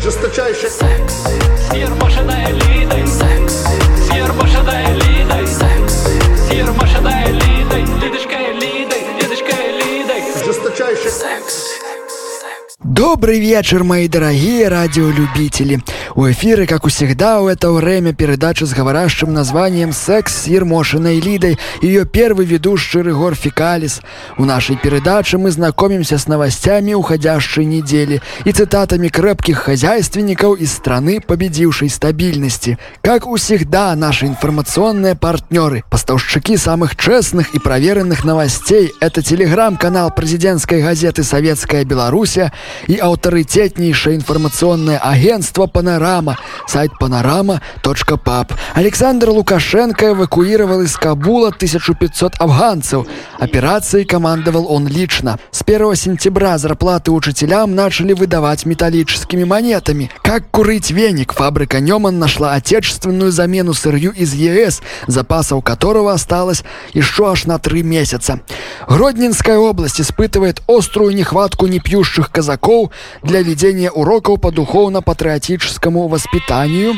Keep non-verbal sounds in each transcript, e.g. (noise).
Жесточайший секс Сир машина Секс Сир машина Секс Сир машина Лидочка элитой Лидочка элитой Жесточайший секс Добрый вечер, мои дорогие радиолюбители. У эфира, как всегда, у это время передача с говорящим названием «Секс с Ермошиной Лидой», ее первый ведущий Рыгор Фикалис. У нашей передачи мы знакомимся с новостями уходящей недели и цитатами крепких хозяйственников из страны, победившей стабильности. Как у всегда, наши информационные партнеры, поставщики самых честных и проверенных новостей – это телеграм-канал президентской газеты «Советская Белоруссия» и авторитетнейшее информационное агентство «Панорама», сайт panorama.pub. Александр Лукашенко эвакуировал из Кабула 1500 афганцев. Операцией командовал он лично. С 1 сентября зарплаты учителям начали выдавать металлическими монетами. Как курить веник, фабрика Неман нашла отечественную замену сырью из ЕС, запасов которого осталось еще аж на три месяца. Гродненская область испытывает острую нехватку непьющих казаков для ведения уроков по духовно-патриотическому воспитанию.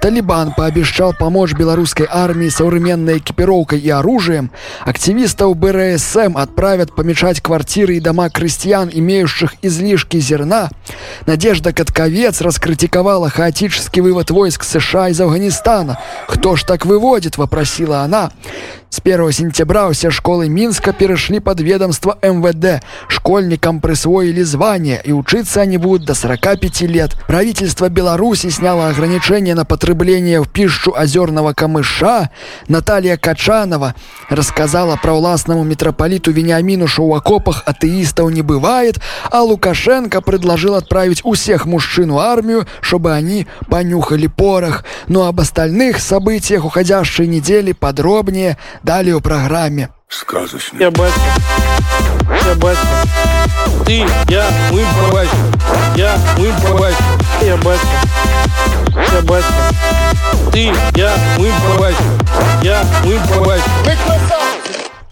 Талибан пообещал помочь белорусской армии современной экипировкой и оружием. Активистов БРСМ отправят помешать квартиры и дома крестьян, имеющих излишки зерна. Надежда Катковец раскритиковала хаотический вывод войск США из Афганистана. «Кто ж так выводит?» – вопросила она. С 1 сентября все школы Минска перешли под ведомство МВД. Школьникам присвоили звание, и учиться они будут до 45 лет. Правительство Беларуси сняло ограничения на потребление в пищу озерного камыша. Наталья Качанова рассказала про властному митрополиту Вениамину, что у окопах атеистов не бывает, а Лукашенко предложил отправить у всех мужчин в армию, чтобы они понюхали порох. Но об остальных событиях уходящей недели подробнее далее в программе. Сказочно. Я батя. Я батя. Ты, я, мы, батя. Я, мы, батя. Я батя. Я батя. Ты, я, мы, батя. Я, мы, батя. Мы красавцы.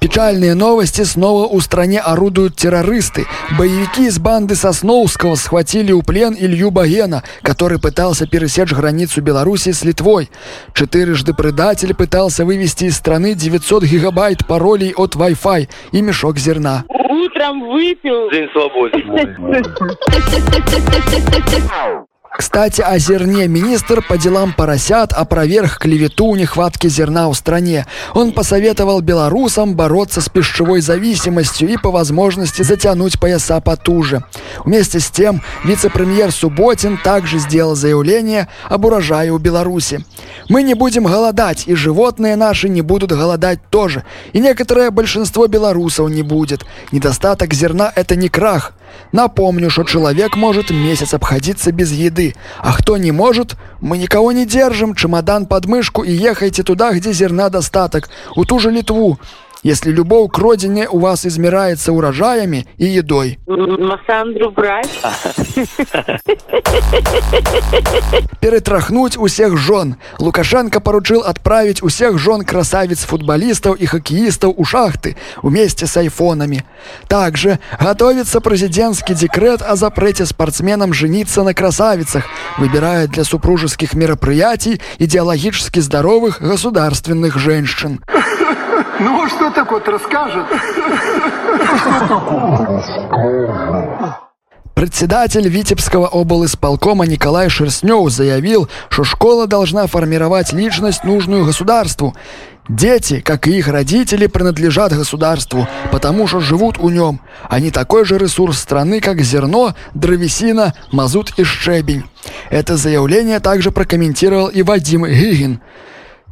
Печальные новости снова у стране орудуют террористы. Боевики из банды Сосновского схватили у плен Илью Багена, который пытался пересечь границу Беларуси с Литвой. Четырежды предатель пытался вывести из страны 900 гигабайт паролей от Wi-Fi и мешок зерна. Утром выпил. День свободы. (laughs) Кстати, о зерне министр по делам поросят опроверг клевету нехватки зерна в стране. Он посоветовал белорусам бороться с пищевой зависимостью и по возможности затянуть пояса потуже. Вместе с тем, вице-премьер Субботин также сделал заявление об урожае у Беларуси. «Мы не будем голодать, и животные наши не будут голодать тоже. И некоторое большинство белорусов не будет. Недостаток зерна – это не крах. Напомню, что человек может месяц обходиться без еды, а кто не может, мы никого не держим, чемодан под мышку и ехайте туда, где зерна достаток, у ту же Литву если любовь к родине у вас измеряется урожаями и едой. Массандру брать? Перетрахнуть у всех жен. Лукашенко поручил отправить у всех жен красавиц-футболистов и хоккеистов у шахты вместе с айфонами. Также готовится президентский декрет о запрете спортсменам жениться на красавицах, выбирая для супружеских мероприятий идеологически здоровых государственных женщин. Ну, что такое расскажет? Председатель Витебского облисполкома Николай Шерстнев заявил, что школа должна формировать личность, нужную государству. Дети, как и их родители, принадлежат государству, потому что живут у нем. Они такой же ресурс страны, как зерно, древесина, мазут и щебень. Это заявление также прокомментировал и Вадим Гигин.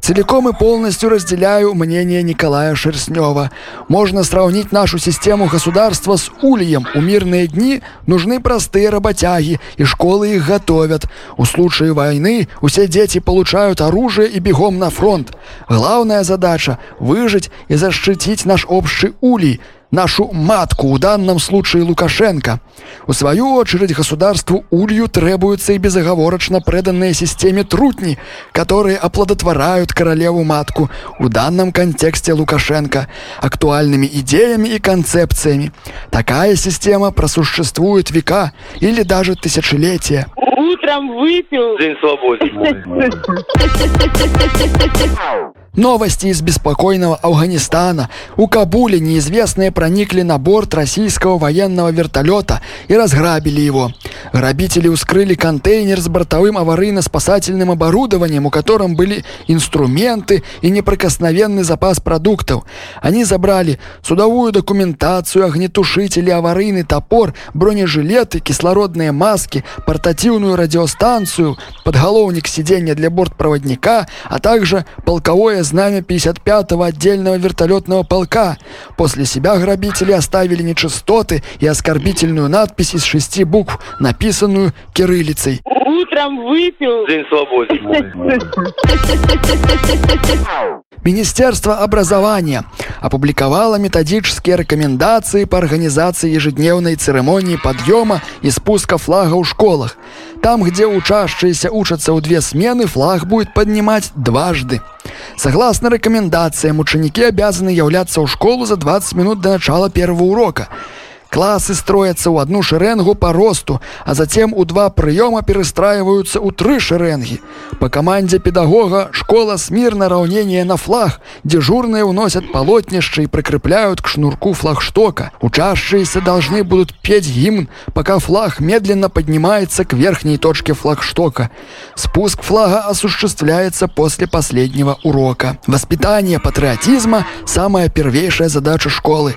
Целиком и полностью разделяю мнение Николая Шерстнева. Можно сравнить нашу систему государства с ульем. У мирные дни нужны простые работяги, и школы их готовят. У случая войны все дети получают оружие и бегом на фронт. Главная задача – выжить и защитить наш общий улей – нашу матку, в данном случае Лукашенко. В свою очередь государству Улью требуются и безоговорочно преданные системе трутни, которые оплодотворяют королеву-матку, в данном контексте Лукашенко, актуальными идеями и концепциями. Такая система просуществует века или даже тысячелетия. Утром выпил. День свободы. (laughs) Новости из беспокойного Афганистана. У Кабуле неизвестные проникли на борт российского военного вертолета и разграбили его. Грабители ускрыли контейнер с бортовым аварийно-спасательным оборудованием, у котором были инструменты и неприкосновенный запас продуктов. Они забрали судовую документацию, огнетушители, аварийный топор, бронежилеты, кислородные маски, портативную радиостанцию, подголовник сиденья для бортпроводника, а также полковое знамя 55-го отдельного вертолетного полка. После себя грабители оставили нечистоты и оскорбительную надпись из шести букв, написанную кириллицей. Утром выпил. День свободы. Министерство образования опубликовало методические рекомендации по организации ежедневной церемонии подъема и спуска флага у школах. Там, где учащиеся учатся у две смены, флаг будет поднимать дважды. Согласно рекомендациям, ученики обязаны являться у школу за 20 минут до начала первого урока. Классы строятся у одну шеренгу по росту, а затем у два прыёма перестраиваются у тры шеренги. По команде педагога школа смирно равнение на флаг. Дежурные уносят полотнище и прикрепляют к шнурку флагштока. Учащиеся должны будут петь гимн, пока флаг медленно поднимается к верхней точке флагштока. Спуск флага осуществляется после последнего урока. Воспитание патриотизма – самая первейшая задача школы.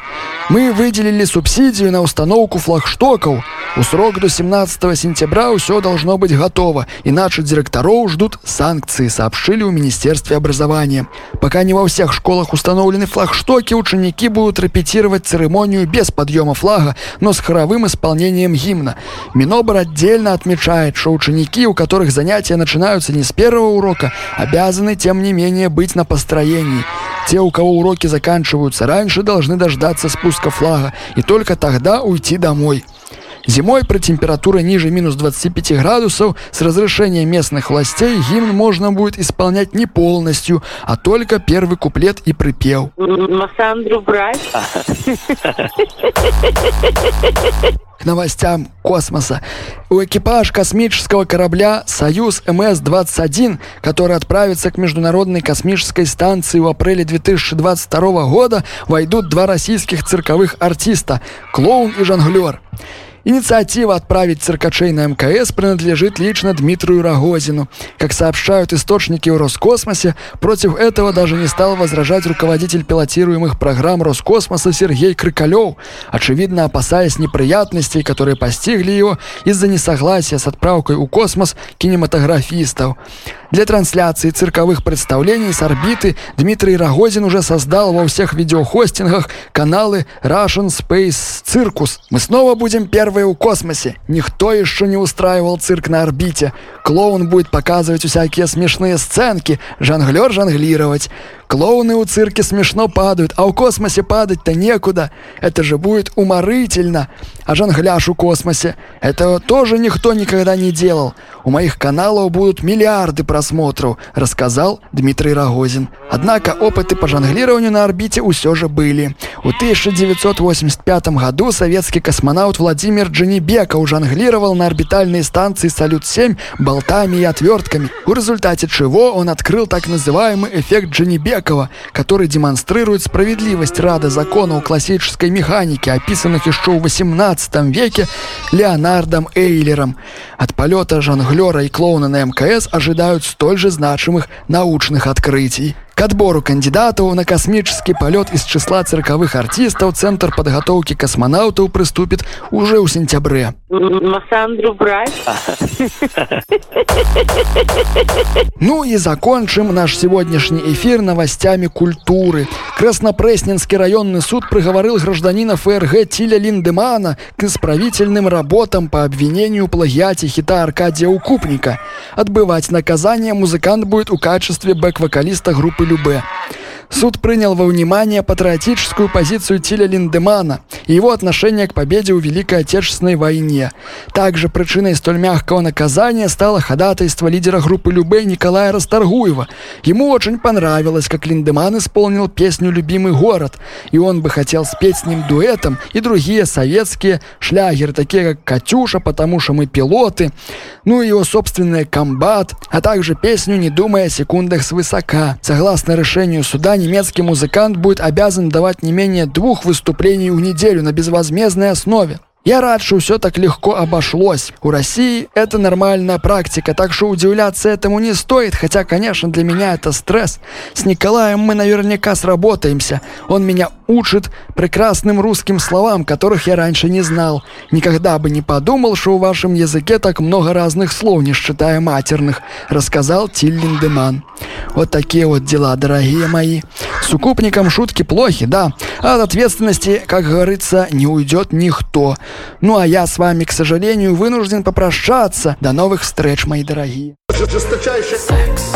Мы выделили субсидию на установку флагштоков. У срок до 17 сентября все должно быть готово, иначе директоров ждут санкции, сообщили в Министерстве образования. Пока не во всех школах установлены флагштоки, ученики будут репетировать церемонию без подъема флага, но с хоровым исполнением гимна. Минобр отдельно отмечает, что ученики, у которых занятия начинаются не с первого урока, обязаны, тем не менее, быть на построении. Те, у кого уроки заканчиваются раньше, должны дождаться спуска флага и только тогда уйти домой. Зимой при температуре ниже минус 25 градусов с разрешения местных властей гимн можно будет исполнять не полностью, а только первый куплет и припев. Массандру брать. К новостям космоса. У экипаж космического корабля «Союз МС-21», который отправится к Международной космической станции в апреле 2022 года, войдут два российских цирковых артиста – клоун и жонглер. Инициатива отправить циркачей на МКС принадлежит лично Дмитрию Рогозину. Как сообщают источники в Роскосмосе, против этого даже не стал возражать руководитель пилотируемых программ Роскосмоса Сергей Крыкалев, очевидно опасаясь неприятностей, которые постигли его из-за несогласия с отправкой у космос кинематографистов. Для трансляции цирковых представлений с орбиты Дмитрий Рогозин уже создал во всех видеохостингах каналы Russian Space Circus. Мы снова будем первые у космосе. Никто еще не устраивал цирк на орбите. Клоун будет показывать всякие смешные сценки, жонглер жонглировать. Клоуны у цирке смешно падают, а у космосе падать-то некуда. Это же будет уморительно. А жонгляж у космосе. Этого тоже никто никогда не делал. У моих каналов будут миллиарды просмотров, рассказал Дмитрий Рогозин. Однако опыты по жонглированию на орбите все же были. В 1985 году советский космонавт Владимир Дженебеков жонглировал на орбитальной станции «Салют-7» болтами и отвертками, в результате чего он открыл так называемый эффект Дженебекова, который демонстрирует справедливость рада законов классической механики, описанных еще в 18 веке Леонардом Эйлером. От полета жонглера и клоуна на МКС ожидают столь же значимых научных открытий. К отбору кандидатов на космический полет из числа цирковых артистов Центр подготовки космонавтов приступит уже у сентябре. Массандру брать. Ну и закончим наш сегодняшний эфир новостями культуры. Краснопресненский районный суд приговорил гражданина ФРГ Тиля Линдемана к исправительным работам по обвинению в плагиате хита Аркадия Укупника. Отбывать наказание музыкант будет в качестве бэк-вокалиста группы Любе. Суд принял во внимание патриотическую позицию Тиля Линдемана и его отношение к победе в Великой Отечественной войне. Также причиной столь мягкого наказания стало ходатайство лидера группы Любэй Николая Расторгуева. Ему очень понравилось, как Линдеман исполнил песню «Любимый город», и он бы хотел спеть с ним дуэтом и другие советские шлягеры, такие как «Катюша», «Потому что мы пилоты», ну и его собственный «Комбат», а также песню «Не думая о секундах свысока». Согласно решению суда, немецкий музыкант будет обязан давать не менее двух выступлений в неделю на безвозмездной основе. Я рад, что все так легко обошлось. У России это нормальная практика, так что удивляться этому не стоит, хотя, конечно, для меня это стресс. С Николаем мы наверняка сработаемся. Он меня учит прекрасным русским словам, которых я раньше не знал. Никогда бы не подумал, что в вашем языке так много разных слов, не считая матерных, рассказал Тиль Линдеман. Вот такие вот дела, дорогие мои. С укупником шутки плохи, да. А от ответственности, как говорится, не уйдет никто. Ну а я с вами, к сожалению, вынужден попрощаться. До новых встреч, мои дорогие. Жесточайший Секс